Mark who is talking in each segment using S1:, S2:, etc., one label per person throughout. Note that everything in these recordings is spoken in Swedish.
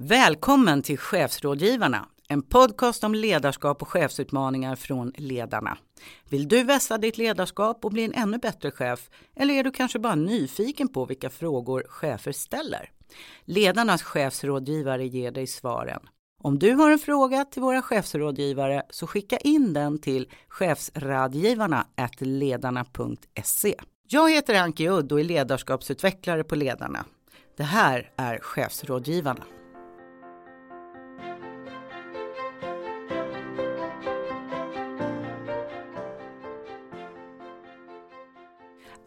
S1: Välkommen till Chefsrådgivarna, en podcast om ledarskap och chefsutmaningar från ledarna. Vill du vässa ditt ledarskap och bli en ännu bättre chef? Eller är du kanske bara nyfiken på vilka frågor chefer ställer? Ledarnas chefsrådgivare ger dig svaren. Om du har en fråga till våra chefsrådgivare så skicka in den till chefsradgivarna.ledarna.se. Jag heter Anki Udd och är ledarskapsutvecklare på Ledarna. Det här är Chefsrådgivarna.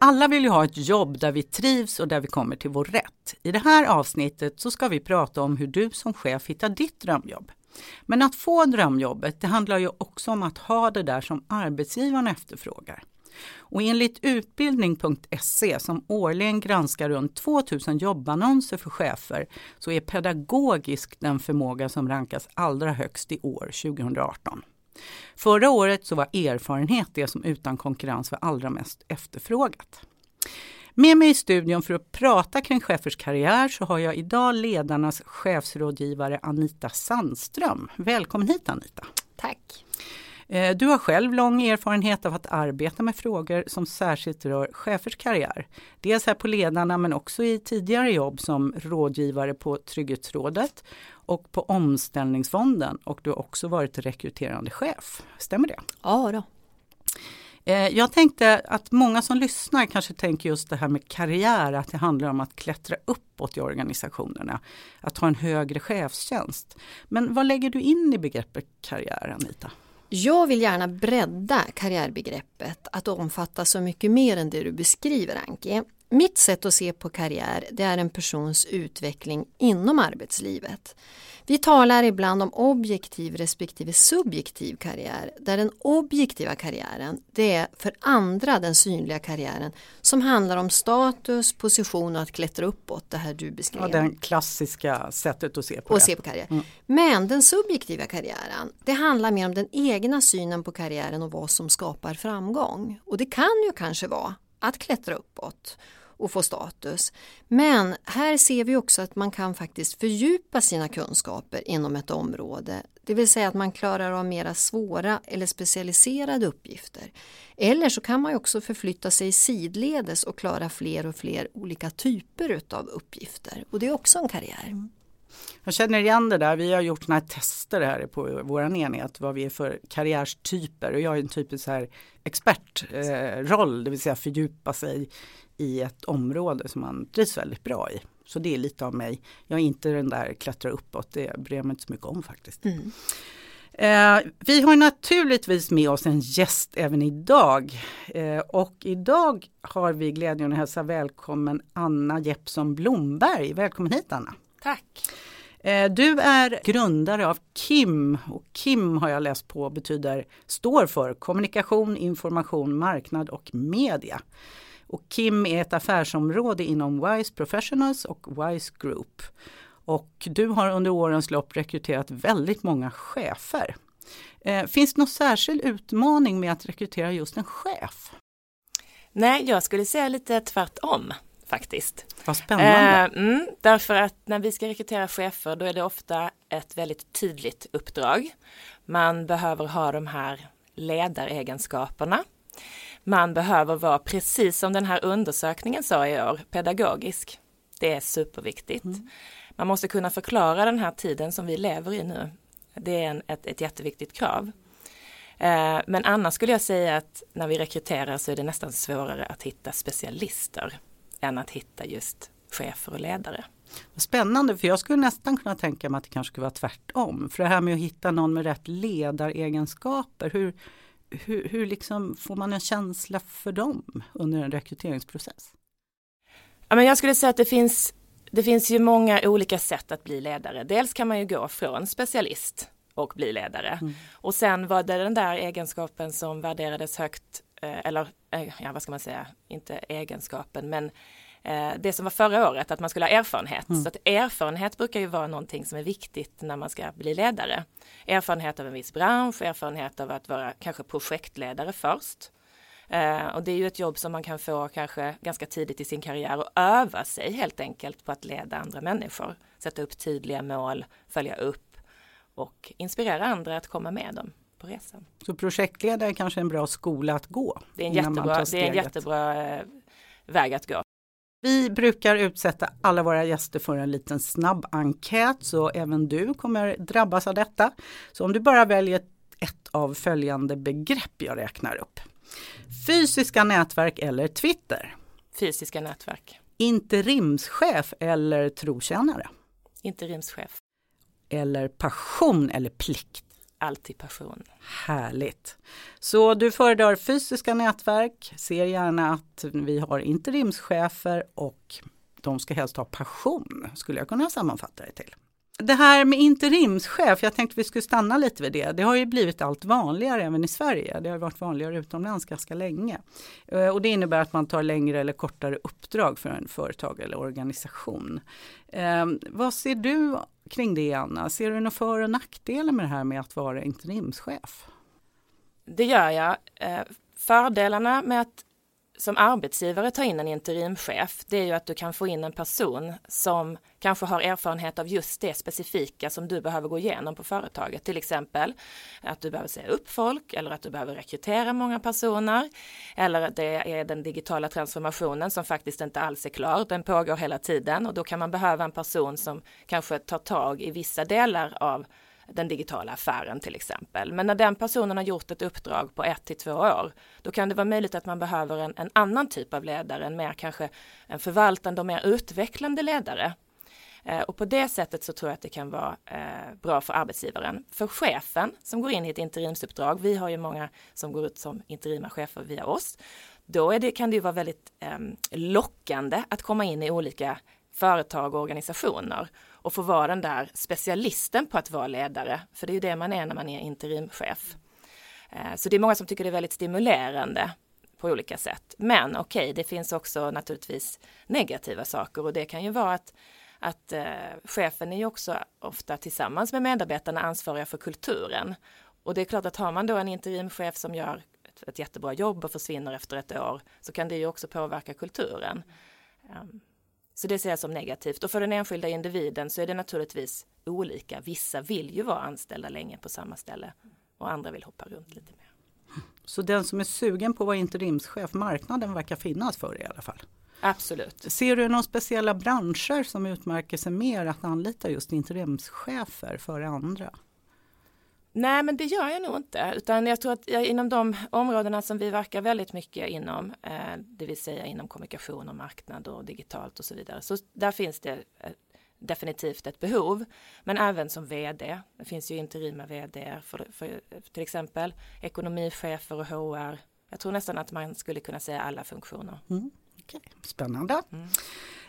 S1: Alla vill ju ha ett jobb där vi trivs och där vi kommer till vår rätt. I det här avsnittet så ska vi prata om hur du som chef hittar ditt drömjobb. Men att få drömjobbet, det handlar ju också om att ha det där som arbetsgivaren efterfrågar. Och enligt utbildning.se som årligen granskar runt 2000 jobbannonser för chefer så är pedagogisk den förmåga som rankas allra högst i år 2018. Förra året så var erfarenhet det som utan konkurrens var allra mest efterfrågat. Med mig i studion för att prata kring chefers karriär så har jag idag ledarnas chefsrådgivare Anita Sandström. Välkommen hit Anita!
S2: Tack!
S1: Eh, du har själv lång erfarenhet av att arbeta med frågor som särskilt rör chefers karriär. Dels här på Ledarna men också i tidigare jobb som rådgivare på Trygghetsrådet och på Omställningsfonden och du har också varit rekryterande chef. Stämmer det?
S2: Ja då.
S1: Eh, jag tänkte att många som lyssnar kanske tänker just det här med karriär, att det handlar om att klättra uppåt i organisationerna, att ha en högre chefstjänst. Men vad lägger du in i begreppet karriär, Anita?
S2: Jag vill gärna bredda karriärbegreppet att omfatta så mycket mer än det du beskriver Anki. Mitt sätt att se på karriär det är en persons utveckling inom arbetslivet. Vi talar ibland om objektiv respektive subjektiv karriär där den objektiva karriären det är för andra den synliga karriären som handlar om status, position och att klättra uppåt, det här du beskrev.
S1: Ja, den klassiska sättet att se på det.
S2: Se på karriär. Mm. Men den subjektiva karriären det handlar mer om den egna synen på karriären och vad som skapar framgång. Och det kan ju kanske vara att klättra uppåt och få status. Men här ser vi också att man kan faktiskt fördjupa sina kunskaper inom ett område. Det vill säga att man klarar av mera svåra eller specialiserade uppgifter. Eller så kan man också förflytta sig sidledes och klara fler och fler olika typer av uppgifter. Och det är också en karriär. Mm.
S1: Jag känner igen det där. Vi har gjort några tester här på vår enhet vad vi är för karriärstyper och jag är en typisk här expertroll, eh, det vill säga fördjupa sig i ett område som man trivs väldigt bra i. Så det är lite av mig. Jag är inte den där klättra uppåt, det bryr jag mig inte så mycket om faktiskt. Mm. Eh, vi har naturligtvis med oss en gäst även idag. Eh, och idag har vi glädjen att hälsa välkommen Anna Jeppsson Blomberg. Välkommen hit Anna!
S3: Tack!
S1: Eh, du är grundare av KIM och KIM har jag läst på betyder står för kommunikation, information, marknad och media. Och KIM är ett affärsområde inom WISE Professionals och WISE Group. Och du har under årens lopp rekryterat väldigt många chefer. Eh, finns det någon särskild utmaning med att rekrytera just en chef?
S3: Nej, jag skulle säga lite tvärtom faktiskt.
S1: Vad spännande.
S3: Eh, mm, därför att när vi ska rekrytera chefer då är det ofta ett väldigt tydligt uppdrag. Man behöver ha de här ledaregenskaperna. Man behöver vara, precis som den här undersökningen sa i år, pedagogisk. Det är superviktigt. Mm. Man måste kunna förklara den här tiden som vi lever i nu. Det är en, ett, ett jätteviktigt krav. Eh, men annars skulle jag säga att när vi rekryterar så är det nästan svårare att hitta specialister än att hitta just chefer och ledare.
S1: Spännande, för jag skulle nästan kunna tänka mig att det kanske skulle vara tvärtom. För det här med att hitta någon med rätt ledaregenskaper, hur, hur, hur liksom får man en känsla för dem under en rekryteringsprocess?
S3: Ja, men jag skulle säga att det finns, det finns ju många olika sätt att bli ledare. Dels kan man ju gå från specialist och bli ledare. Mm. Och sen var det den där egenskapen som värderades högt, eh, eller eh, ja, vad ska man säga, inte egenskapen, men det som var förra året, att man skulle ha erfarenhet. Mm. Så att erfarenhet brukar ju vara någonting som är viktigt när man ska bli ledare. Erfarenhet av en viss bransch, erfarenhet av att vara kanske projektledare först. Eh, och det är ju ett jobb som man kan få kanske ganska tidigt i sin karriär och öva sig helt enkelt på att leda andra människor. Sätta upp tydliga mål, följa upp och inspirera andra att komma med dem på resan.
S1: Så projektledare är kanske en bra skola att gå?
S3: Det är en jättebra, det är en jättebra eh, väg att gå.
S1: Vi brukar utsätta alla våra gäster för en liten snabb enkät så även du kommer drabbas av detta. Så om du bara väljer ett av följande begrepp jag räknar upp. Fysiska nätverk eller Twitter?
S3: Fysiska nätverk.
S1: Interimschef eller trotjänare?
S3: Interimschef.
S1: Eller passion eller plikt?
S3: Alltid passion.
S1: Härligt. Så du föredrar fysiska nätverk, ser gärna att vi har interimschefer och de ska helst ha passion, skulle jag kunna sammanfatta det till. Det här med interimschef, jag tänkte vi skulle stanna lite vid det. Det har ju blivit allt vanligare även i Sverige. Det har varit vanligare utomlands ganska länge. Eh, och det innebär att man tar längre eller kortare uppdrag för en företag eller organisation. Eh, vad ser du kring det Anna? Ser du några för och nackdelar med det här med att vara interimschef?
S3: Det gör jag. Eh, fördelarna med att som arbetsgivare ta in en interimchef, det är ju att du kan få in en person som kanske har erfarenhet av just det specifika som du behöver gå igenom på företaget. Till exempel att du behöver säga upp folk eller att du behöver rekrytera många personer. Eller att det är den digitala transformationen som faktiskt inte alls är klar. Den pågår hela tiden och då kan man behöva en person som kanske tar tag i vissa delar av den digitala affären till exempel. Men när den personen har gjort ett uppdrag på ett till två år, då kan det vara möjligt att man behöver en, en annan typ av ledare, en mer kanske en förvaltande och mer utvecklande ledare. Eh, och på det sättet så tror jag att det kan vara eh, bra för arbetsgivaren. För chefen som går in i ett interimsuppdrag, vi har ju många som går ut som interima chefer via oss, då det, kan det ju vara väldigt eh, lockande att komma in i olika företag och organisationer och få vara den där specialisten på att vara ledare. För det är ju det man är när man är interimchef. Eh, så det är många som tycker det är väldigt stimulerande på olika sätt. Men okej, okay, det finns också naturligtvis negativa saker och det kan ju vara att, att eh, chefen är ju också ofta tillsammans med medarbetarna ansvariga för kulturen. Och det är klart att har man då en interimchef som gör ett, ett jättebra jobb och försvinner efter ett år så kan det ju också påverka kulturen. Um, så det ser jag som negativt och för den enskilda individen så är det naturligtvis olika. Vissa vill ju vara anställda länge på samma ställe och andra vill hoppa runt lite mer.
S1: Så den som är sugen på att vara interimschef, marknaden verkar finnas för det i alla fall?
S3: Absolut.
S1: Ser du några speciella branscher som utmärker sig mer att anlita just interimschefer före andra?
S3: Nej, men det gör jag nog inte, utan jag tror att jag, inom de områdena som vi verkar väldigt mycket inom, eh, det vill säga inom kommunikation och marknad och digitalt och så vidare, så där finns det eh, definitivt ett behov. Men även som vd, det finns ju interima vd för, för till exempel ekonomichefer och HR. Jag tror nästan att man skulle kunna säga alla funktioner.
S1: Mm. Okay. Spännande. Mm.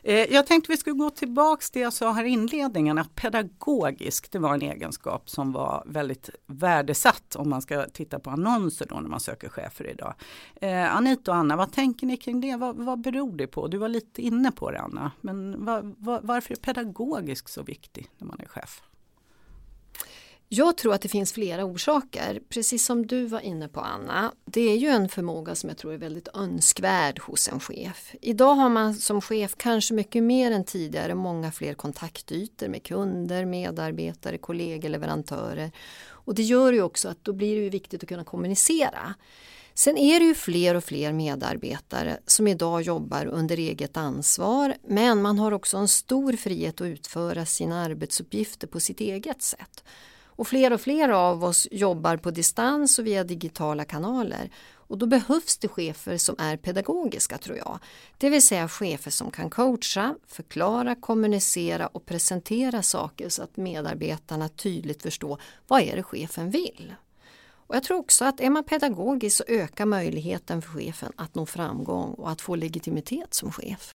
S1: Eh, jag tänkte vi skulle gå tillbaks till det jag sa här i inledningen att pedagogisk det var en egenskap som var väldigt värdesatt om man ska titta på annonser då när man söker chefer idag. Eh, Anita och Anna, vad tänker ni kring det? Vad, vad beror det på? Du var lite inne på det Anna, men var, var, varför är pedagogisk så viktig när man är chef?
S2: Jag tror att det finns flera orsaker, precis som du var inne på Anna. Det är ju en förmåga som jag tror är väldigt önskvärd hos en chef. Idag har man som chef kanske mycket mer än tidigare många fler kontaktytor med kunder, medarbetare, kollegor, leverantörer. Och det gör ju också att då blir det ju viktigt att kunna kommunicera. Sen är det ju fler och fler medarbetare som idag jobbar under eget ansvar men man har också en stor frihet att utföra sina arbetsuppgifter på sitt eget sätt. Och fler och fler av oss jobbar på distans och via digitala kanaler. Och då behövs det chefer som är pedagogiska tror jag. Det vill säga chefer som kan coacha, förklara, kommunicera och presentera saker så att medarbetarna tydligt förstår vad är det chefen vill. Och jag tror också att är man pedagogisk så ökar möjligheten för chefen att nå framgång och att få legitimitet som chef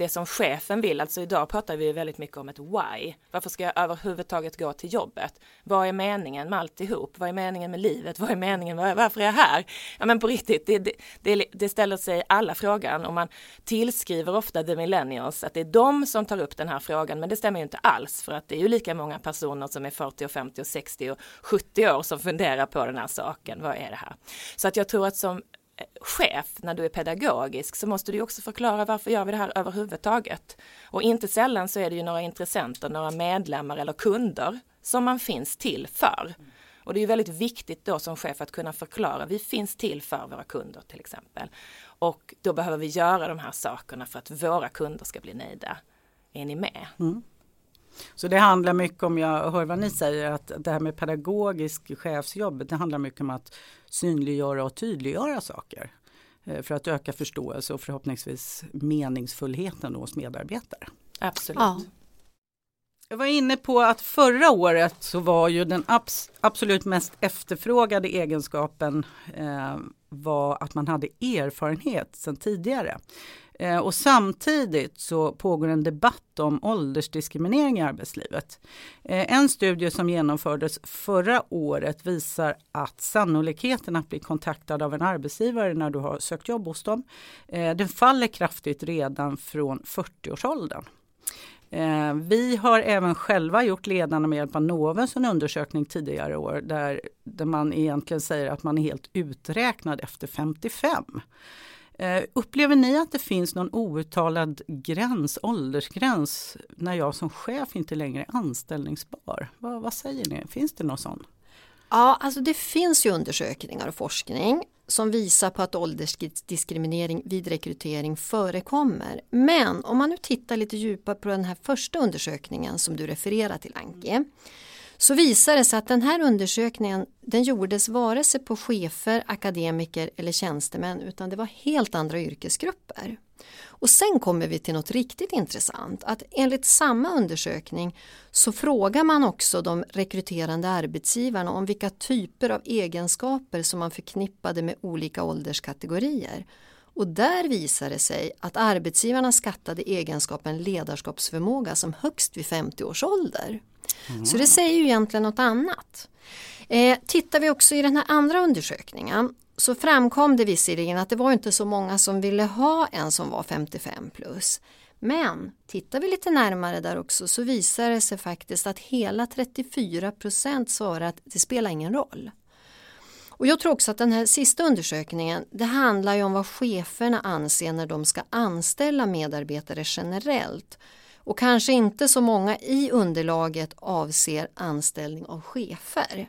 S3: det som chefen vill, alltså idag pratar vi väldigt mycket om ett why. Varför ska jag överhuvudtaget gå till jobbet? Vad är meningen med alltihop? Vad är meningen med livet? Vad är meningen? Varför är jag här? Ja men på riktigt, det, det, det ställer sig alla frågan och man tillskriver ofta the millennials att det är de som tar upp den här frågan, men det stämmer ju inte alls för att det är ju lika många personer som är 40 och 50 och 60 och 70 år som funderar på den här saken. Vad är det här? Så att jag tror att som chef, när du är pedagogisk, så måste du också förklara varför gör vi det här överhuvudtaget? Och inte sällan så är det ju några intressenter, några medlemmar eller kunder som man finns till för. Och det är ju väldigt viktigt då som chef att kunna förklara, vi finns till för våra kunder till exempel. Och då behöver vi göra de här sakerna för att våra kunder ska bli nöjda. Är ni med? Mm.
S1: Så det handlar mycket om, jag hör vad ni säger, att det här med pedagogisk chefsjobb, det handlar mycket om att synliggöra och tydliggöra saker. Eh, för att öka förståelse och förhoppningsvis meningsfullheten hos medarbetare.
S3: Absolut. Ja.
S1: Jag var inne på att förra året så var ju den abs absolut mest efterfrågade egenskapen eh, var att man hade erfarenhet sedan tidigare. Eh, och samtidigt så pågår en debatt om åldersdiskriminering i arbetslivet. Eh, en studie som genomfördes förra året visar att sannolikheten att bli kontaktad av en arbetsgivare när du har sökt jobb hos dem, eh, den faller kraftigt redan från 40-årsåldern. Vi har även själva gjort ledarna med hjälp av Novus en undersökning tidigare år där, där man egentligen säger att man är helt uträknad efter 55. Eh, upplever ni att det finns någon outtalad gräns, åldersgräns, när jag som chef inte längre är anställningsbar? Vad, vad säger ni? Finns det någon sån?
S2: Ja, alltså det finns ju undersökningar och forskning som visar på att åldersdiskriminering vid rekrytering förekommer. Men om man nu tittar lite djupare på den här första undersökningen som du refererar till Anki så visar det sig att den här undersökningen den gjordes vare sig på chefer, akademiker eller tjänstemän utan det var helt andra yrkesgrupper. Och sen kommer vi till något riktigt intressant att enligt samma undersökning så frågar man också de rekryterande arbetsgivarna om vilka typer av egenskaper som man förknippade med olika ålderskategorier. Och där visar det sig att arbetsgivarna skattade egenskapen ledarskapsförmåga som högst vid 50 års ålder. Mm. Så det säger ju egentligen något annat. Eh, tittar vi också i den här andra undersökningen så framkom det visserligen att det var inte så många som ville ha en som var 55 plus. Men tittar vi lite närmare där också så visar det sig faktiskt att hela 34 procent svarar att det spelar ingen roll. Och jag tror också att den här sista undersökningen det handlar ju om vad cheferna anser när de ska anställa medarbetare generellt och kanske inte så många i underlaget avser anställning av chefer.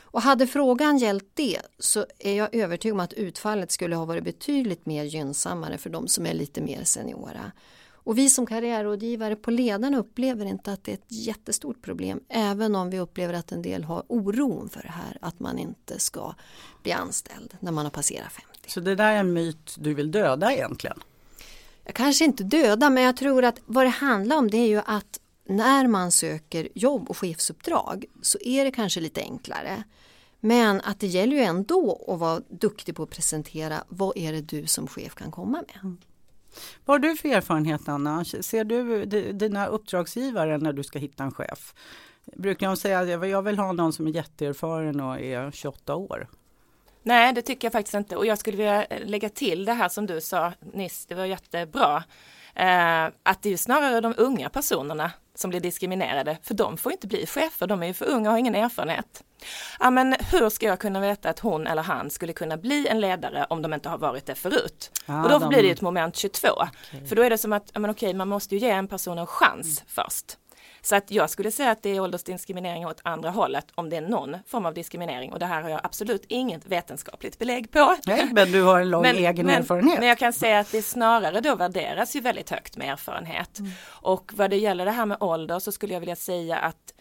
S2: Och hade frågan gällt det så är jag övertygad om att utfallet skulle ha varit betydligt mer gynnsammare för de som är lite mer seniora. Och vi som karriärrådgivare på ledarna upplever inte att det är ett jättestort problem även om vi upplever att en del har oron för det här att man inte ska bli anställd när man har passerat 50.
S1: Så det där är en myt du vill döda egentligen?
S2: Jag kanske inte döda men jag tror att vad det handlar om det är ju att när man söker jobb och chefsuppdrag så är det kanske lite enklare. Men att det gäller ju ändå att vara duktig på att presentera vad är det du som chef kan komma med. Mm.
S1: Vad har du för erfarenhet Anna? Ser du dina uppdragsgivare när du ska hitta en chef? Brukar de säga att jag vill ha någon som är jätteerfaren och är 28 år?
S3: Nej, det tycker jag faktiskt inte. Och jag skulle vilja lägga till det här som du sa nyss, det var jättebra. Eh, att det är snarare de unga personerna som blir diskriminerade, för de får inte bli chefer, de är ju för unga och har ingen erfarenhet. Ja, men hur ska jag kunna veta att hon eller han skulle kunna bli en ledare om de inte har varit det förut? Ah, och då de... blir det ett moment 22. Okay. För då är det som att, ja, men okej, man måste ju ge en person en chans mm. först. Så att jag skulle säga att det är åldersdiskriminering åt andra hållet om det är någon form av diskriminering och det här har jag absolut inget vetenskapligt belägg på.
S1: Nej, men du har en lång men, egen
S3: men,
S1: erfarenhet.
S3: Men jag kan säga att det snarare då värderas ju väldigt högt med erfarenhet. Mm. Och vad det gäller det här med ålder så skulle jag vilja säga att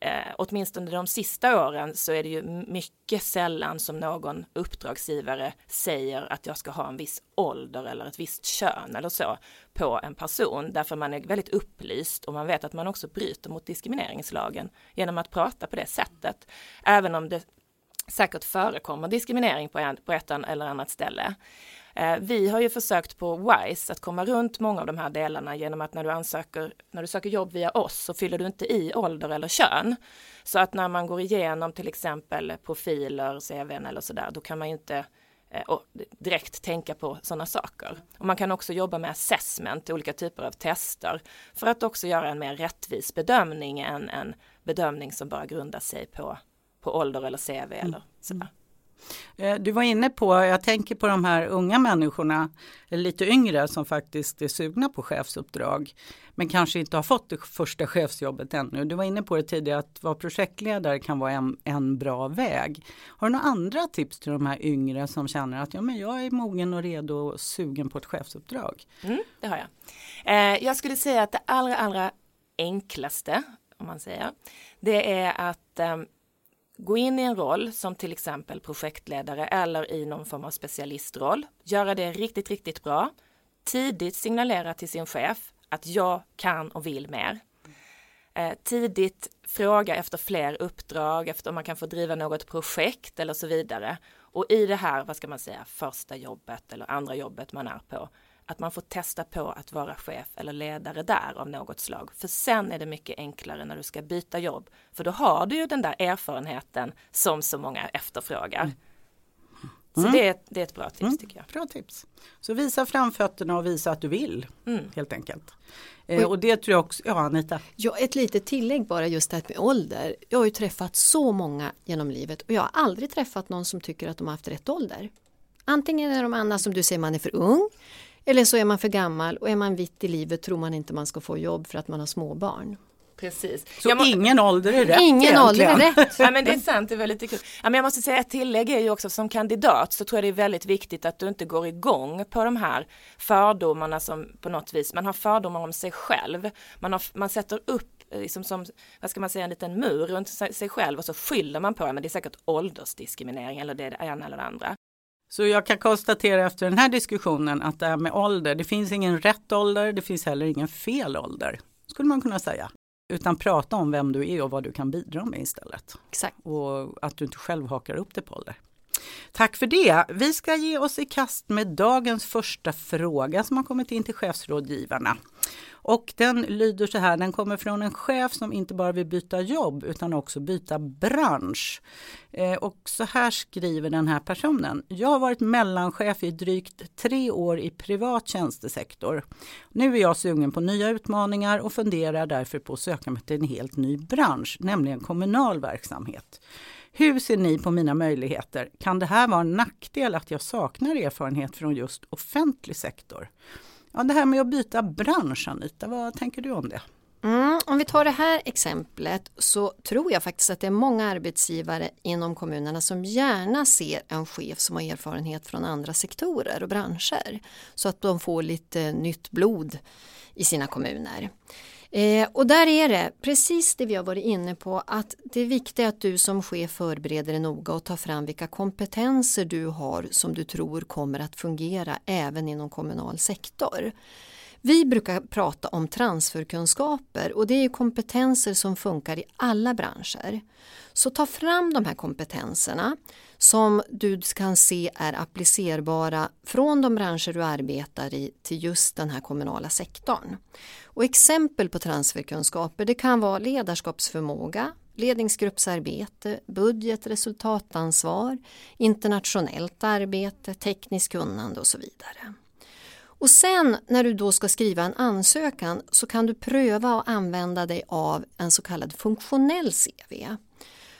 S3: eh, åtminstone de sista åren så är det ju mycket sällan som någon uppdragsgivare säger att jag ska ha en viss ålder eller ett visst kön eller så på en person därför man är väldigt upplyst och man vet att man också bryter mot diskrimineringslagen genom att prata på det sättet. Även om det säkert förekommer diskriminering på, på ett eller annat ställe. Eh, vi har ju försökt på WISE att komma runt många av de här delarna genom att när du ansöker, när du söker jobb via oss så fyller du inte i ålder eller kön. Så att när man går igenom till exempel profiler, CVn eller sådär, då kan man ju inte eh, direkt tänka på sådana saker. Och man kan också jobba med assessment, olika typer av tester, för att också göra en mer rättvis bedömning än en bedömning som bara grundar sig på, på ålder eller CV eller sådär.
S1: Eh, du var inne på, jag tänker på de här unga människorna, lite yngre som faktiskt är sugna på chefsuppdrag men kanske inte har fått det första chefsjobbet ännu. Du var inne på det tidigare att vara projektledare kan vara en, en bra väg. Har du några andra tips till de här yngre som känner att ja, men jag är mogen och redo och sugen på ett chefsuppdrag?
S3: Mm, det har jag. Eh, jag skulle säga att det allra, allra enklaste, om man säger, det är att eh, gå in i en roll som till exempel projektledare eller i någon form av specialistroll. Göra det riktigt, riktigt bra. Tidigt signalera till sin chef att jag kan och vill mer. Eh, tidigt fråga efter fler uppdrag, efter om man kan få driva något projekt eller så vidare. Och i det här, vad ska man säga, första jobbet eller andra jobbet man är på, att man får testa på att vara chef eller ledare där av något slag. För sen är det mycket enklare när du ska byta jobb. För då har du ju den där erfarenheten som så många efterfrågar. Mm. Så mm. det, är, det är ett bra tips mm. tycker jag.
S1: Bra tips. Så visa framfötterna och visa att du vill mm. helt enkelt. Eh, och det tror jag också, ja Anita.
S2: Ja, ett litet tillägg bara just det här med ålder. Jag har ju träffat så många genom livet och jag har aldrig träffat någon som tycker att de har haft rätt ålder. Antingen är de andra som du säger man är för ung eller så är man för gammal och är man vitt i livet tror man inte man ska få jobb för att man har småbarn.
S3: Precis.
S1: Så må... ingen ålder är rätt
S2: Ingen egentligen. ålder är rätt.
S3: ja, men det är sant, det är väldigt kul. Ja, men jag måste säga ett tillägg är ju också som kandidat så tror jag det är väldigt viktigt att du inte går igång på de här fördomarna som på något vis, man har fördomar om sig själv. Man, har, man sätter upp liksom som, vad ska man säga, en liten mur runt sig själv och så skyller man på det, men det är säkert åldersdiskriminering eller det ena eller det andra.
S1: Så jag kan konstatera efter den här diskussionen att det här med ålder, det finns ingen rätt ålder, det finns heller ingen fel ålder, skulle man kunna säga. Utan prata om vem du är och vad du kan bidra med istället.
S2: Exakt.
S1: Och att du inte själv hakar upp det på ålder. Tack för det. Vi ska ge oss i kast med dagens första fråga som har kommit in till chefsrådgivarna. Och den lyder så här, den kommer från en chef som inte bara vill byta jobb utan också byta bransch. Eh, och så här skriver den här personen. Jag har varit mellanchef i drygt tre år i privat tjänstesektor. Nu är jag sugen på nya utmaningar och funderar därför på att söka mig till en helt ny bransch, nämligen kommunal verksamhet. Hur ser ni på mina möjligheter? Kan det här vara en nackdel att jag saknar erfarenhet från just offentlig sektor? Ja, det här med att byta bransch, Anita, vad tänker du om det?
S2: Mm, om vi tar det här exemplet så tror jag faktiskt att det är många arbetsgivare inom kommunerna som gärna ser en chef som har erfarenhet från andra sektorer och branscher. Så att de får lite nytt blod i sina kommuner. Eh, och där är det precis det vi har varit inne på att det är viktigt att du som chef förbereder dig noga och tar fram vilka kompetenser du har som du tror kommer att fungera även inom kommunal sektor. Vi brukar prata om transferkunskaper och det är kompetenser som funkar i alla branscher. Så ta fram de här kompetenserna som du kan se är applicerbara från de branscher du arbetar i till just den här kommunala sektorn. Och exempel på transferkunskaper det kan vara ledarskapsförmåga, ledningsgruppsarbete, budget, resultatansvar, internationellt arbete, tekniskt kunnande och så vidare. Och sen när du då ska skriva en ansökan så kan du pröva att använda dig av en så kallad funktionell CV.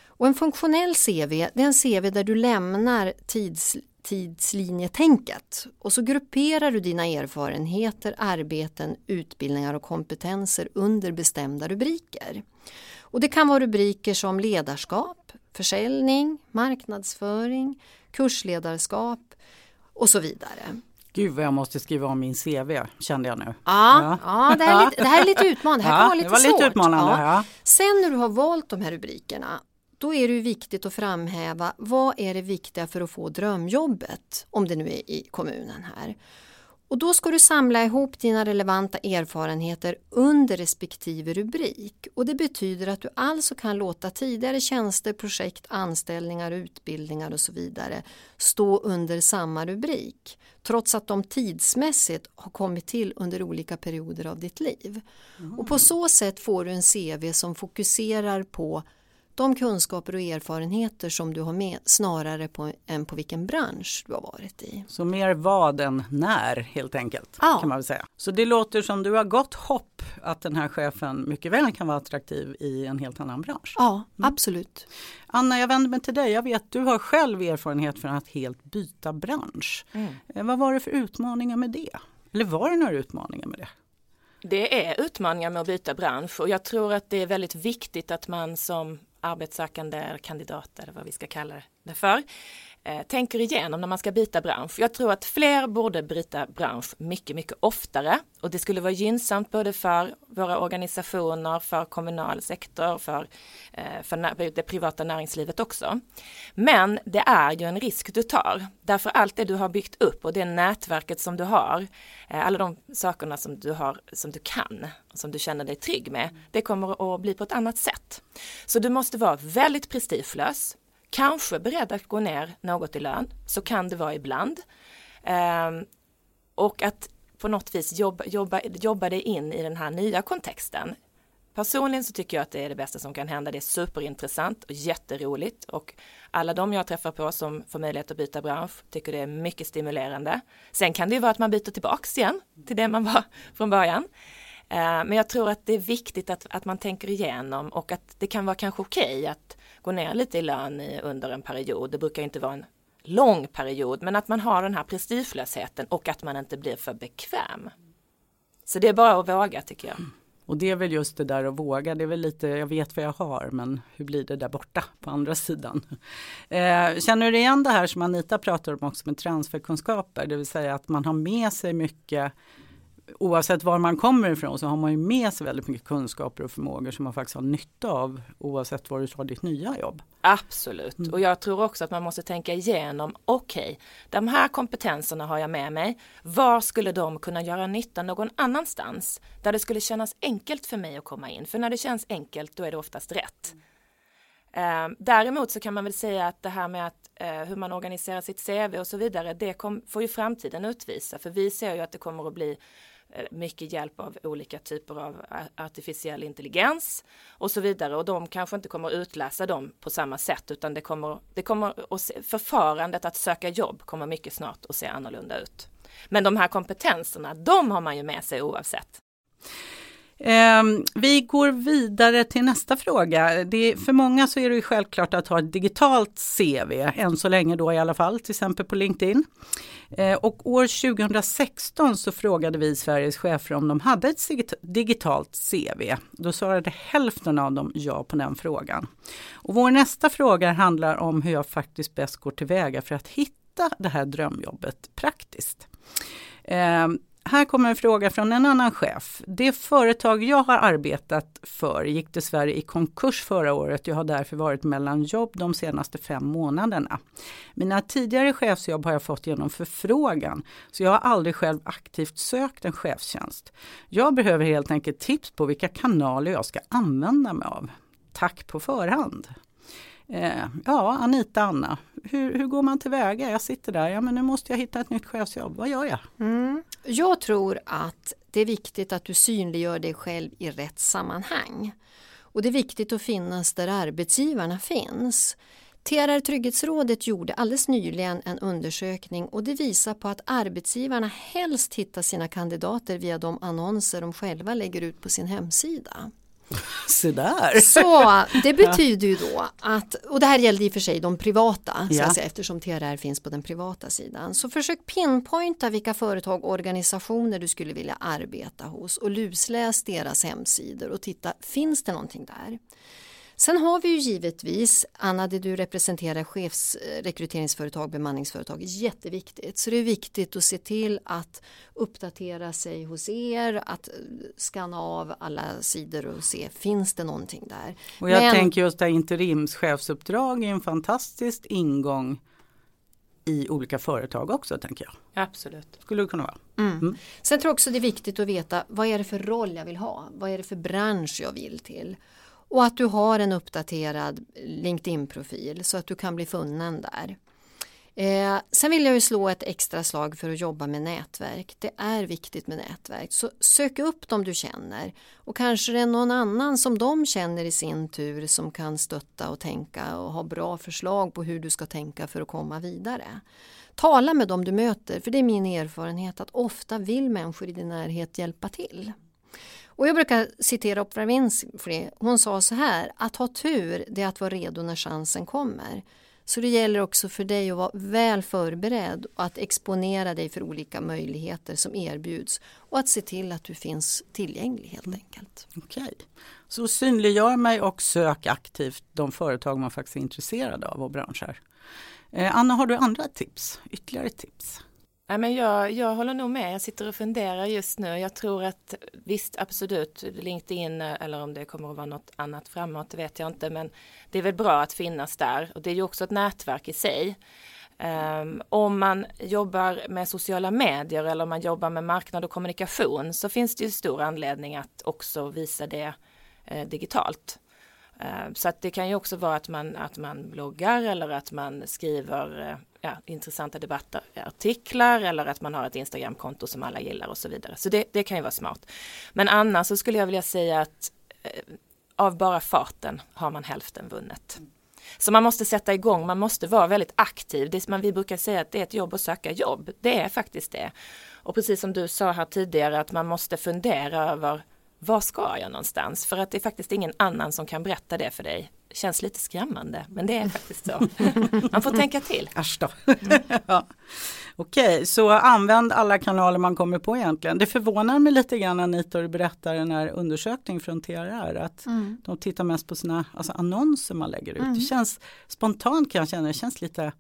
S2: Och en funktionell CV det är en CV där du lämnar tids, tidslinjetänket och så grupperar du dina erfarenheter, arbeten, utbildningar och kompetenser under bestämda rubriker. Och det kan vara rubriker som ledarskap, försäljning, marknadsföring, kursledarskap och så vidare.
S1: Gud vad jag måste skriva om min CV kände jag nu. Ja,
S2: ja. ja det, här är lite, det här är lite utmanande. Det här kan vara lite
S1: det var
S2: svårt.
S1: lite utmanande. Ja.
S2: Sen när du har valt de här rubrikerna då är det viktigt att framhäva vad är det viktiga för att få drömjobbet om det nu är i kommunen här. Och då ska du samla ihop dina relevanta erfarenheter under respektive rubrik. Och det betyder att du alltså kan låta tidigare tjänster, projekt, anställningar, utbildningar och så vidare stå under samma rubrik. Trots att de tidsmässigt har kommit till under olika perioder av ditt liv. Mm. Och på så sätt får du en CV som fokuserar på om kunskaper och erfarenheter som du har med snarare på, än på vilken bransch du har varit i.
S1: Så mer vad än när helt enkelt.
S2: Ja.
S1: kan man väl säga. Så det låter som du har gott hopp att den här chefen mycket väl kan vara attraktiv i en helt annan bransch.
S2: Ja, absolut.
S1: Anna, jag vänder mig till dig. Jag vet du har själv erfarenhet från att helt byta bransch. Eh, Vad var det för utmaningar med det? Eller var det några utmaningar med det?
S3: Det är utmaningar med att byta bransch och jag tror att det är väldigt viktigt att man som arbetssökande kandidater, vad vi ska kalla det för eh, tänker igenom när man ska byta bransch. Jag tror att fler borde byta bransch mycket, mycket oftare och det skulle vara gynnsamt både för våra organisationer, för kommunal sektor, för, eh, för det privata näringslivet också. Men det är ju en risk du tar. Därför allt det du har byggt upp och det nätverket som du har, eh, alla de sakerna som du har, som du kan, som du känner dig trygg med, det kommer att bli på ett annat sätt. Så du måste vara väldigt prestigelös, kanske beredd att gå ner något i lön, så kan det vara ibland. Ehm, och att på något vis jobba, jobba, jobba dig in i den här nya kontexten. Personligen så tycker jag att det är det bästa som kan hända. Det är superintressant och jätteroligt och alla de jag träffar på som får möjlighet att byta bransch tycker det är mycket stimulerande. Sen kan det ju vara att man byter tillbaks igen till det man var från början. Ehm, men jag tror att det är viktigt att, att man tänker igenom och att det kan vara kanske okej att gå ner lite i lön i, under en period. Det brukar inte vara en lång period, men att man har den här prestigelösheten och att man inte blir för bekväm. Så det är bara att våga tycker jag.
S1: Och det är väl just det där att våga, det är väl lite, jag vet vad jag har men hur blir det där borta på andra sidan? Eh, känner du igen det här som Anita pratar om också med transferkunskaper, det vill säga att man har med sig mycket Oavsett var man kommer ifrån så har man ju med sig väldigt mycket kunskaper och förmågor som man faktiskt har nytta av oavsett var du tar ditt nya jobb.
S3: Absolut, och jag tror också att man måste tänka igenom, okej, de här kompetenserna har jag med mig, var skulle de kunna göra nytta någon annanstans? Där det skulle kännas enkelt för mig att komma in, för när det känns enkelt då är det oftast rätt. Eh, däremot så kan man väl säga att det här med att, eh, hur man organiserar sitt CV och så vidare, det kom, får ju framtiden utvisa, för vi ser ju att det kommer att bli Eh, mycket hjälp av olika typer av eh, artificiell intelligens och så vidare och de kanske inte kommer att utläsa dem på samma sätt utan det kommer, det kommer att se, förfarandet att söka jobb kommer mycket snart att se annorlunda ut. Men de här kompetenserna, de har man ju med sig oavsett.
S1: Ehm, vi går vidare till nästa fråga. Det, för många så är det ju självklart att ha ett digitalt CV, än så länge då i alla fall, till exempel på LinkedIn. Ehm, och år 2016 så frågade vi Sveriges chefer om de hade ett digitalt CV. Då svarade hälften av dem ja på den frågan. Och vår nästa fråga handlar om hur jag faktiskt bäst går tillväga för att hitta det här drömjobbet praktiskt. Ehm, här kommer en fråga från en annan chef. Det företag jag har arbetat för gick dessvärre i konkurs förra året. Jag har därför varit mellan jobb de senaste fem månaderna. Mina tidigare chefsjobb har jag fått genom förfrågan, så jag har aldrig själv aktivt sökt en chefstjänst. Jag behöver helt enkelt tips på vilka kanaler jag ska använda mig av. Tack på förhand. Eh, ja, Anita, Anna, hur, hur går man tillväga? Jag sitter där, ja men nu måste jag hitta ett nytt chefsjobb. Vad gör jag?
S2: Mm. Jag tror att det är viktigt att du synliggör dig själv i rätt sammanhang. Och det är viktigt att finnas där arbetsgivarna finns. TRR Trygghetsrådet gjorde alldeles nyligen en undersökning och det visar på att arbetsgivarna helst hittar sina kandidater via de annonser de själva lägger ut på sin hemsida.
S1: Se där!
S2: Så det betyder ju då att, och det här gällde i och för sig de privata,
S1: Ja.
S2: säga, eftersom TRR finns på den privata sidan. Så försök pinpointa vilka företag och organisationer du skulle vilja arbeta hos och lusläs deras hemsidor och titta, finns det någonting där? Sen har vi ju givetvis, Anna, det du representerar chefsrekryteringsföretag, bemanningsföretag, jätteviktigt. Så det är viktigt att se till att uppdatera sig hos er, att eh, skanna av alla sidor och se, finns det någonting där?
S1: Och jag
S2: Men-
S1: tänker just det här interimschefsuppdrag är en fantastisk ingång i olika företag också tänker jag.
S3: Absolut.
S1: Skulle det kunna vara.
S2: Mm. Sen tror jag också det är viktigt att veta vad är det för roll jag vill ha? Vad är det för bransch jag vill till? Och att du har en uppdaterad LinkedIn-profil så att du kan bli funnen där. Eh, sen vill jag ju slå ett extra slag för att jobba med nätverk. Det är viktigt med nätverk. Så sök upp dem du känner och kanske det är någon annan som de känner i sin tur som kan stötta och tänka och ha bra förslag på hur du ska tänka för att komma vidare. Tala med dem du möter, för det är min erfarenhet att ofta vill människor i din närhet hjälpa till. Och jag brukar citera Oprah Winfrey. Hon sa så här, att ha tur det är att vara redo när chansen kommer. Så det gäller också för dig att vara väl förberedd och att exponera dig för olika möjligheter som erbjuds och att se till att du finns tillgänglig helt mm. enkelt.
S1: Okej, så synliggör mig och sök aktivt de företag man faktiskt är intresserad av och branscher. Eh, Anna, har du andra tips? Ytterligare tips?
S3: Ja, men jag, jag håller nog med, jag sitter och funderar just nu. Jag tror att visst absolut LinkedIn eh, eller om det kommer att vara något annat framåt, det vet jag inte. Men det är väl bra att finnas där och det är ju också ett nätverk i sig. Um, om man jobbar med sociala medier eller om man jobbar med marknad och kommunikation så finns det ju stor anledning att också visa det eh, digitalt. Uh, så att det kan ju också vara att man, att man bloggar eller att man skriver eh, ja, intressanta debattartiklar eh, eller att man har ett Instagramkonto som alla gillar och så vidare. Så det, det kan ju vara smart. Men annars så skulle jag vilja säga att eh, av bara farten har man hälften vunnet. Så man måste sätta igång, man måste vara väldigt aktiv. Det man, vi brukar säga att det är ett jobb att söka jobb. Det är faktiskt det. Och precis som du sa här tidigare att man måste fundera över var ska jag någonstans? För att det är faktiskt ingen annan som kan berätta det för dig. Känns lite skrämmande, men det är faktiskt så. Man får tänka till.
S1: Äsch då. Mm. ja. Okej, så använd alla kanaler man kommer på egentligen. Det förvånar mig lite grann Anita, du berättar den här undersökningen från TRR, att mm. de tittar mest på sina alltså annonser man lägger ut. Mm. Det känns spontant kan jag känna, det känns lite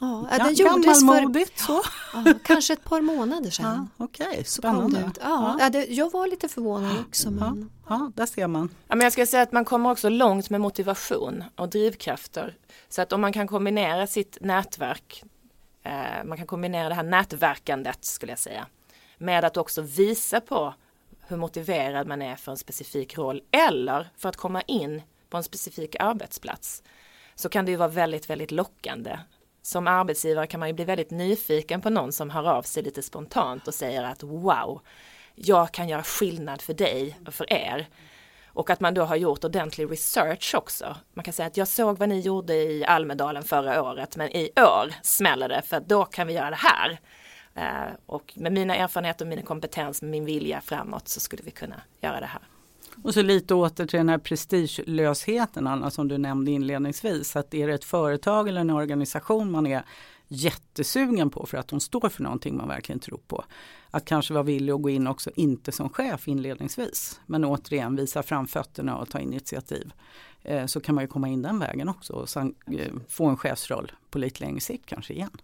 S2: Ja, den gjordes för så. Ja, kanske ett par månader sedan.
S1: Ja, Okej, okay. spännande.
S2: Ja, ja. Det, jag var lite förvånad också.
S1: Men... Ja, där ser man.
S3: Ja, men jag ska säga att man kommer också långt med motivation och drivkrafter. Så att om man kan kombinera sitt nätverk, eh, man kan kombinera det här nätverkandet skulle jag säga, med att också visa på hur motiverad man är för en specifik roll eller för att komma in på en specifik arbetsplats så kan det ju vara väldigt, väldigt lockande som arbetsgivare kan man ju bli väldigt nyfiken på någon som hör av sig lite spontant och säger att wow, jag kan göra skillnad för dig och för er. Och att man då har gjort ordentlig research också. Man kan säga att jag såg vad ni gjorde i Almedalen förra året men i år smäller det för då kan vi göra det här. Eh, och med mina erfarenheter och min kompetens, med min vilja framåt så skulle vi kunna göra det här.
S1: Och så lite åter till den här prestigelösheten Anna som du nämnde inledningsvis. Att är det ett företag eller en organisation man är jättesugen på för att de står för någonting man verkligen tror på. Att kanske vara villig att gå in också, inte som chef inledningsvis. Men återigen visa framfötterna och ta initiativ. Eh, så kan man ju komma in den vägen också och sen, eh, få en chefsroll på lite längre sikt kanske igen.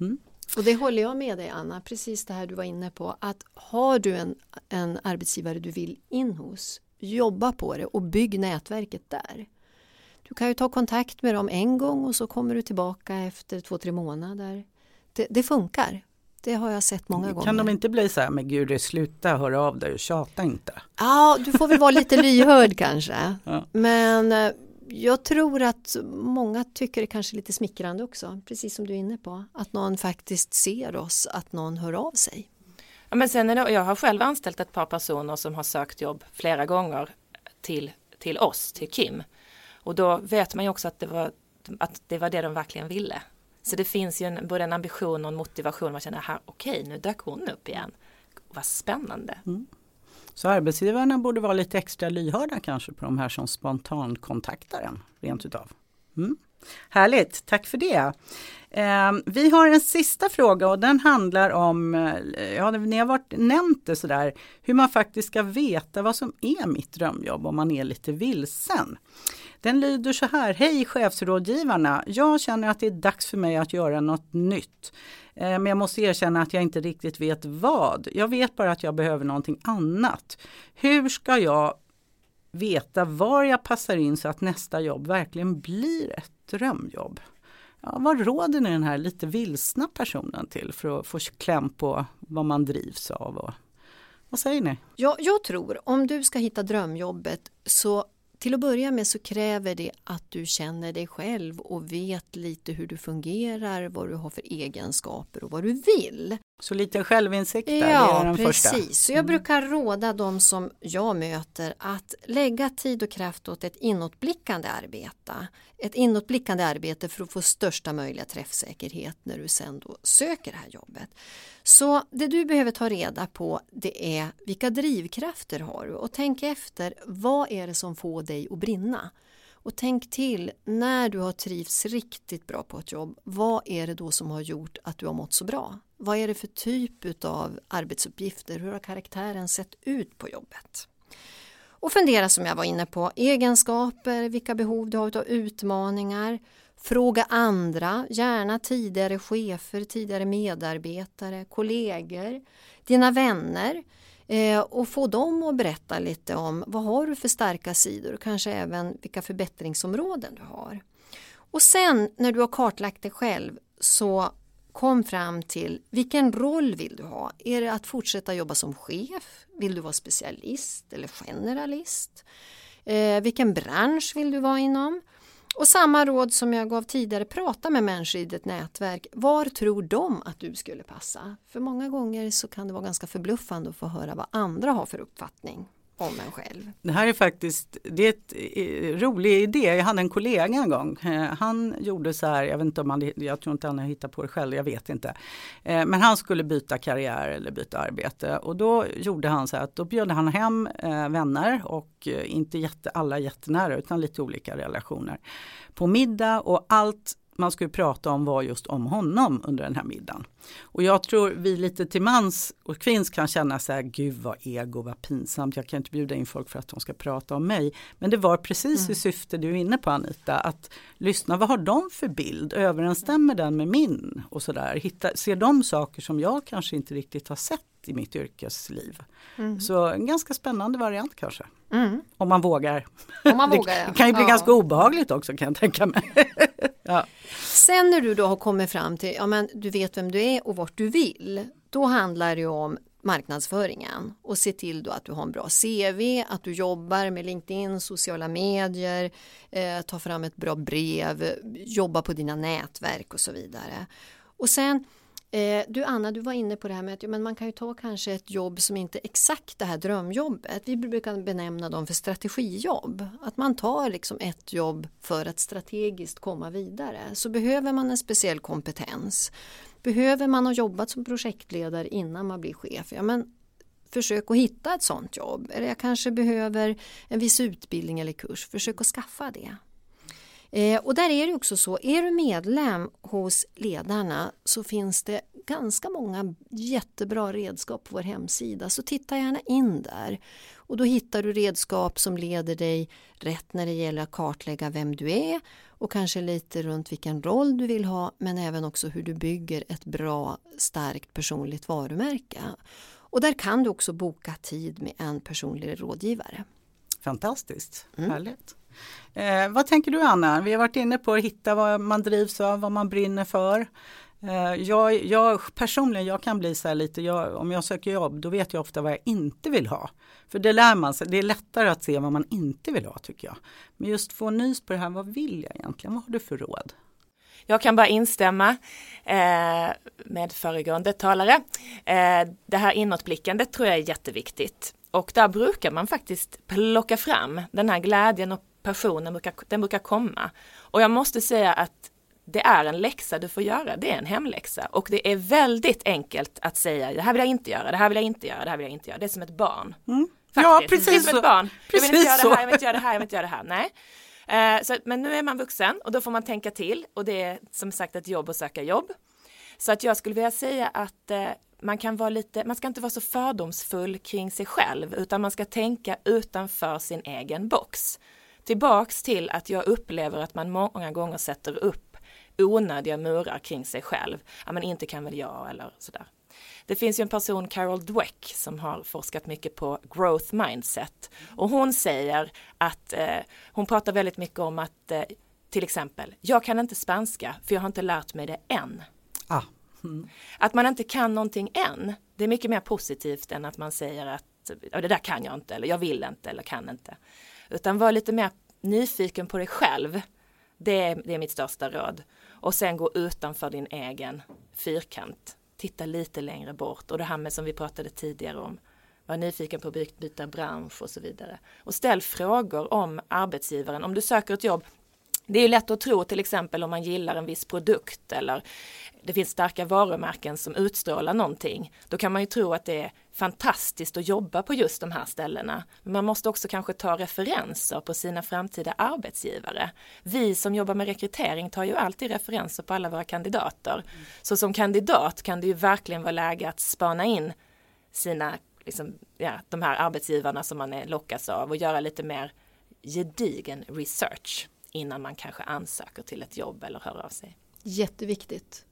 S2: Mm. Och det håller jag med dig Anna, precis det här du var inne på. Att har du en, en arbetsgivare du vill in hos, jobba på det och bygg nätverket där. Du kan ju ta kontakt med dem en gång och så kommer du tillbaka efter två, tre månader. Det, det funkar. Det har jag sett många
S1: kan
S2: gånger.
S1: Kan de inte bli så här, men gud sluta höra av dig och tjata inte?
S2: Ja, du får väl vara lite lyhörd kanske. Ja. Men eh, jag tror att många tycker det kanske är lite smickrande också, precis som du är inne på. Att någon faktiskt ser oss, att någon hör av sig.
S3: Ja, men sen är det, jag har själv anställt ett par personer som har sökt jobb flera gånger till, till oss, till Kim. Och då vet man ju också att det var, att det, var det de verkligen ville. Så det finns ju en, både en ambition och en motivation. Man känner, här, okej, nu dök hon upp igen. Vad spännande. Mm.
S1: Så arbetsgivarna borde vara lite extra lyhörda kanske på de här som spontankontaktar en, rent utav. Mm. Härligt, tack för det. Ehm, vi har en sista fråga och den handlar om, eh, ja ni har varit nämnt det sådär, hur man faktiskt ska veta vad som är mitt drömjobb om man är lite vilsen. Den lyder så här, hej chefsrådgivarna, jag känner att det är dags för mig att göra något nytt. Eh, men jag måste erkänna att jag inte riktigt vet vad. Jag vet bara att jag behöver någonting annat. Hur ska jag veta var jag passar in så att nästa jobb verkligen blir ett drömjobb? Ja, vad råder ni den här lite vilsna personen till för att få kläm på vad man drivs av? Och, vad säger ni?
S2: Ja, jag tror om du ska hitta drömjobbet så till att börja med så kräver det att du känner dig själv och vet lite hur du fungerar, vad du har för egenskaper och vad du vill.
S1: Så lite självinsikt där,
S2: ja,
S1: det är den
S2: precis.
S1: första.
S2: Så jag brukar råda de som jag möter att lägga tid och kraft åt ett inåtblickande arbete. Ett inåtblickande arbete för att få största möjliga träffsäkerhet när du sen då söker det här jobbet. Så det du behöver ta reda på det är vilka drivkrafter har du och tänk efter vad är det som får dig att brinna? Och tänk till när du har trivts riktigt bra på ett jobb, vad är det då som har gjort att du har mått så bra? Vad är det för typ av arbetsuppgifter? Hur har karaktären sett ut på jobbet? Och fundera som jag var inne på, egenskaper, vilka behov du har av utmaningar. Fråga andra, gärna tidigare chefer, tidigare medarbetare, kollegor, dina vänner eh, och få dem att berätta lite om vad har du för starka sidor och kanske även vilka förbättringsområden du har. Och sen när du har kartlagt dig själv så kom fram till vilken roll vill du ha? Är det att fortsätta jobba som chef? Vill du vara specialist eller generalist? Eh, vilken bransch vill du vara inom? Och samma råd som jag gav tidigare, prata med människor i ditt nätverk. Var tror de att du skulle passa? För många gånger så kan det vara ganska förbluffande att få höra vad andra har för uppfattning om en själv.
S1: Det här är faktiskt det är ett eh, rolig idé. Jag hade en kollega en gång. Eh, han gjorde så här, jag vet inte om han, jag tror inte han har hittat på det själv, jag vet inte. Eh, men han skulle byta karriär eller byta arbete och då gjorde han så här att då bjöd han hem vänner och inte jätte, alla jättenära utan lite olika relationer på middag och allt man skulle prata om var just om honom under den här middagen. Och jag tror vi lite till mans och kvinns kan känna så här, gud vad ego, vad pinsamt, jag kan inte bjuda in folk för att de ska prata om mig. Men det var precis mm. i syfte du är inne på Anita, att lyssna, vad har de för bild, överensstämmer den med min? Och sådär, ser de saker som jag kanske inte riktigt har sett i mitt yrkesliv. Mm. Så en ganska spännande variant kanske. Mm. Om man vågar.
S2: Om man vågar.
S1: Det kan ju bli ja. ganska obehagligt också kan jag tänka mig.
S2: ja. Sen när du då har kommit fram till, ja men du vet vem du är och vart du vill. Då handlar det om marknadsföringen och se till då att du har en bra CV, att du jobbar med LinkedIn, sociala medier, eh, ta fram ett bra brev, jobba på dina nätverk och så vidare. Och sen Eh, du Anna, du var inne på det här med att men man kan ju ta kanske ett jobb som inte är exakt det här drömjobbet. Vi brukar benämna dem för strategijobb. Att man tar liksom ett jobb för att strategiskt komma vidare. Så behöver man en speciell kompetens. Behöver man ha jobbat som projektledare innan man blir chef? Ja, men försök att hitta ett sånt jobb. Eller jag kanske behöver en viss utbildning eller kurs. Försök att skaffa det. Eh, och där är det också så, är du medlem hos ledarna så finns det ganska många jättebra redskap på vår hemsida så titta gärna in där. Och då hittar du redskap som leder dig rätt när det gäller att kartlägga vem du är och kanske lite runt vilken roll du vill ha men även också hur du bygger ett bra starkt personligt varumärke. Och där kan du också boka tid med en personlig rådgivare.
S1: Fantastiskt, mm. härligt. Eh, vad tänker du Anna? Vi har varit inne på att hitta vad man drivs av, vad man brinner för. Eh, jag, jag, personligen, jag kan bli så här lite, jag, om jag söker jobb då vet jag ofta vad jag inte vill ha. För det lär man sig, det är lättare att se vad man inte vill ha tycker jag. Men just få nys på det här, vad vill jag egentligen? Vad har du för råd?
S3: Jag kan bara instämma eh, med föregående talare. Eh, det här inåtblickandet tror jag är jätteviktigt. Och där brukar man faktiskt plocka fram den här glädjen och passionen brukar, den brukar komma. Och jag måste säga att det är en läxa du får göra, det är en hemläxa. Och det är väldigt enkelt att säga, det här vill jag inte göra, det här vill jag inte göra, det här vill jag inte göra. Det är som ett barn.
S1: Mm. Ja, precis det är
S3: som ett barn. jag vill inte göra det här, jag vill inte göra det här, jag vill inte göra det här. Nej. Eh, så, men nu är man vuxen och då får man tänka till och det är som sagt ett jobb att söka jobb. Så att jag skulle vilja säga att eh, man kan vara lite, man ska inte vara så fördomsfull kring sig själv utan man ska tänka utanför sin egen box tillbaks till att jag upplever att man många gånger sätter upp onödiga murar kring sig själv. Ja, men inte kan väl jag eller sådär. Det finns ju en person, Carol Dweck, som har forskat mycket på growth mindset och hon säger att eh, hon pratar väldigt mycket om att eh, till exempel, jag kan inte spanska för jag har inte lärt mig det än.
S1: Ah. Mm.
S3: Att man inte kan någonting än, det är mycket mer positivt än att man säger att det där kan jag inte eller jag vill inte eller kan inte. Utan var lite mer nyfiken på dig själv. Det är, det är mitt största råd. Och sen gå utanför din egen fyrkant. Titta lite längre bort och det här med som vi pratade tidigare om. Var nyfiken på att byta bransch och så vidare. Och ställ frågor om arbetsgivaren. Om du söker ett jobb, det är lätt att tro till exempel om man gillar en viss produkt eller det finns starka varumärken som utstrålar någonting. Då kan man ju tro att det är fantastiskt att jobba på just de här ställena. Men man måste också kanske ta referenser på sina framtida arbetsgivare. Vi som jobbar med rekrytering tar ju alltid referenser på alla våra kandidater. Så som kandidat kan det ju verkligen vara läge att spana in sina, liksom, ja, de här arbetsgivarna som man är lockas av och göra lite mer gedigen research innan man kanske ansöker till ett jobb eller hör av sig.
S2: Jätteviktigt.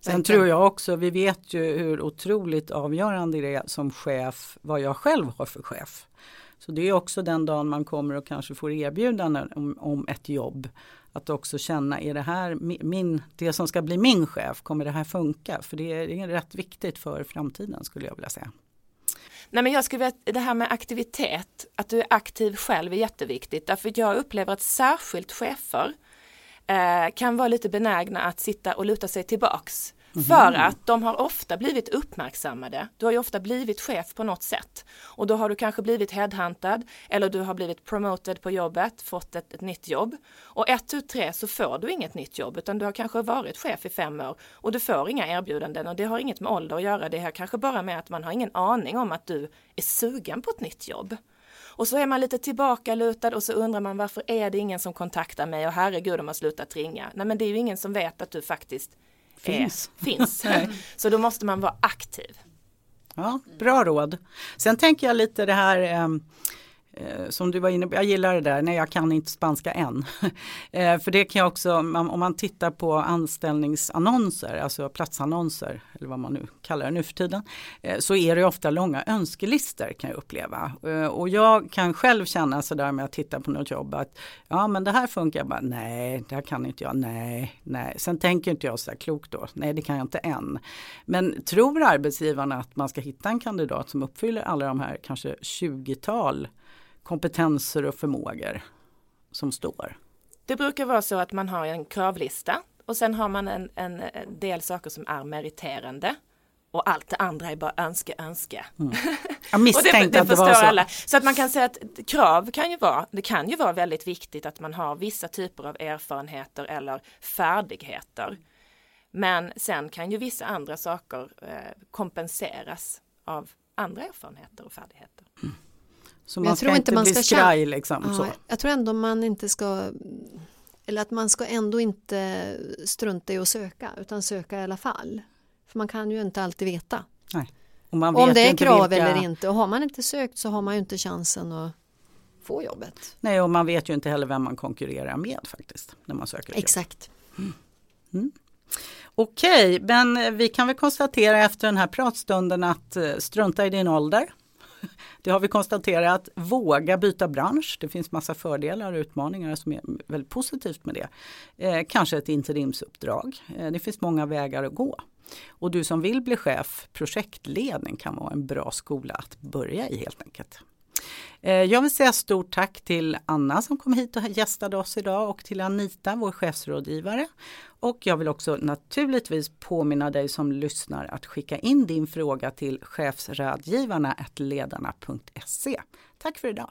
S1: Sen tror jag också, vi vet ju hur otroligt avgörande det är som chef, vad jag själv har för chef. Så det är också den dagen man kommer och kanske får erbjudanden om, om ett jobb. Att också känna, är det här min, det som ska bli min chef, kommer det här funka? För det är, det är rätt viktigt för framtiden skulle jag vilja säga.
S3: Nej men jag skulle vilja, det här med aktivitet, att du är aktiv själv är jätteviktigt. Därför jag upplever att särskilt chefer eh, kan vara lite benägna att sitta och luta sig tillbaks. Mm. För att de har ofta blivit uppmärksammade. Du har ju ofta blivit chef på något sätt. Och då har du kanske blivit headhuntad eller du har blivit promoted på jobbet, fått ett, ett nytt jobb. Och ett, tu, tre så får du inget nytt jobb utan du har kanske varit chef i fem år och du får inga erbjudanden och det har inget med ålder att göra. Det har kanske bara med att man har ingen aning om att du är sugen på ett nytt jobb. Och så är man lite tillbakalutad och så undrar man varför är det ingen som kontaktar mig och herregud de har slutat ringa. Nej men det är ju ingen som vet att du faktiskt
S1: finns.
S3: Är, finns. så då måste man vara aktiv.
S1: Ja, bra råd. Sen tänker jag lite det här eh, Eh, Eh, som du var inne på, jag gillar det där, nej jag kan inte spanska än. Eh, för det kan jag också, om man tittar på anställningsannonser, alltså platsannonser, eller vad man nu kallar det nu för tiden, eh, så är det ofta långa önskelistor kan jag uppleva. Och jag kan själv känna sådär med att titta på något jobb att ja men det här funkar, jag bara nej, det här kan inte jag, nej, nej. Sen tänker inte jag så här klokt då, nej det kan jag inte än. Men tror arbetsgivarna att man ska hitta en kandidat som uppfyller alla de här kanske 20-tal kompetenser och förmågor som står?
S3: Det brukar vara så att man har en kravlista och sen har man en, en del saker som är meriterande och allt det andra är bara önske, önske.
S1: Mm. Jag misstänkte det, det att det var så. Alla.
S3: Så att man kan säga att krav kan ju vara, det kan ju vara väldigt viktigt att man har vissa typer av erfarenheter eller färdigheter. Men sen kan ju vissa andra saker eh, kompenseras av andra erfarenheter och färdigheter. Mm.
S1: Så man jag ska tror inte, man ska skraj liksom. Ja,
S2: jag tror ändå man inte ska eller att man ska ändå inte strunta i att söka utan söka i alla fall. För man kan ju inte alltid veta.
S1: Nej.
S2: Om det är krav vilka... eller inte och har man inte sökt så har man ju inte chansen att få jobbet.
S1: Nej och man vet ju inte heller vem man konkurrerar med faktiskt när man söker
S2: Exakt.
S1: Mm. Mm. Okej, men vi kan väl konstatera efter den här pratstunden att eh, strunta i din ålder. Det har vi konstaterat. Våga byta bransch. Det finns massa fördelar och utmaningar som är väldigt positivt med det. Eh, kanske ett interimsuppdrag. Eh, det finns många vägar att gå. Och du som vill bli chef, projektledning kan vara en bra skola att börja i helt enkelt. Eh, jag vill säga stort tack till Anna som kom hit och gästade oss idag och till Anita, vår chefsrådgivare. Och jag vill också naturligtvis påminna dig som lyssnar att skicka in din fråga till chefsrådgivarna ledarna.se. Tack för idag!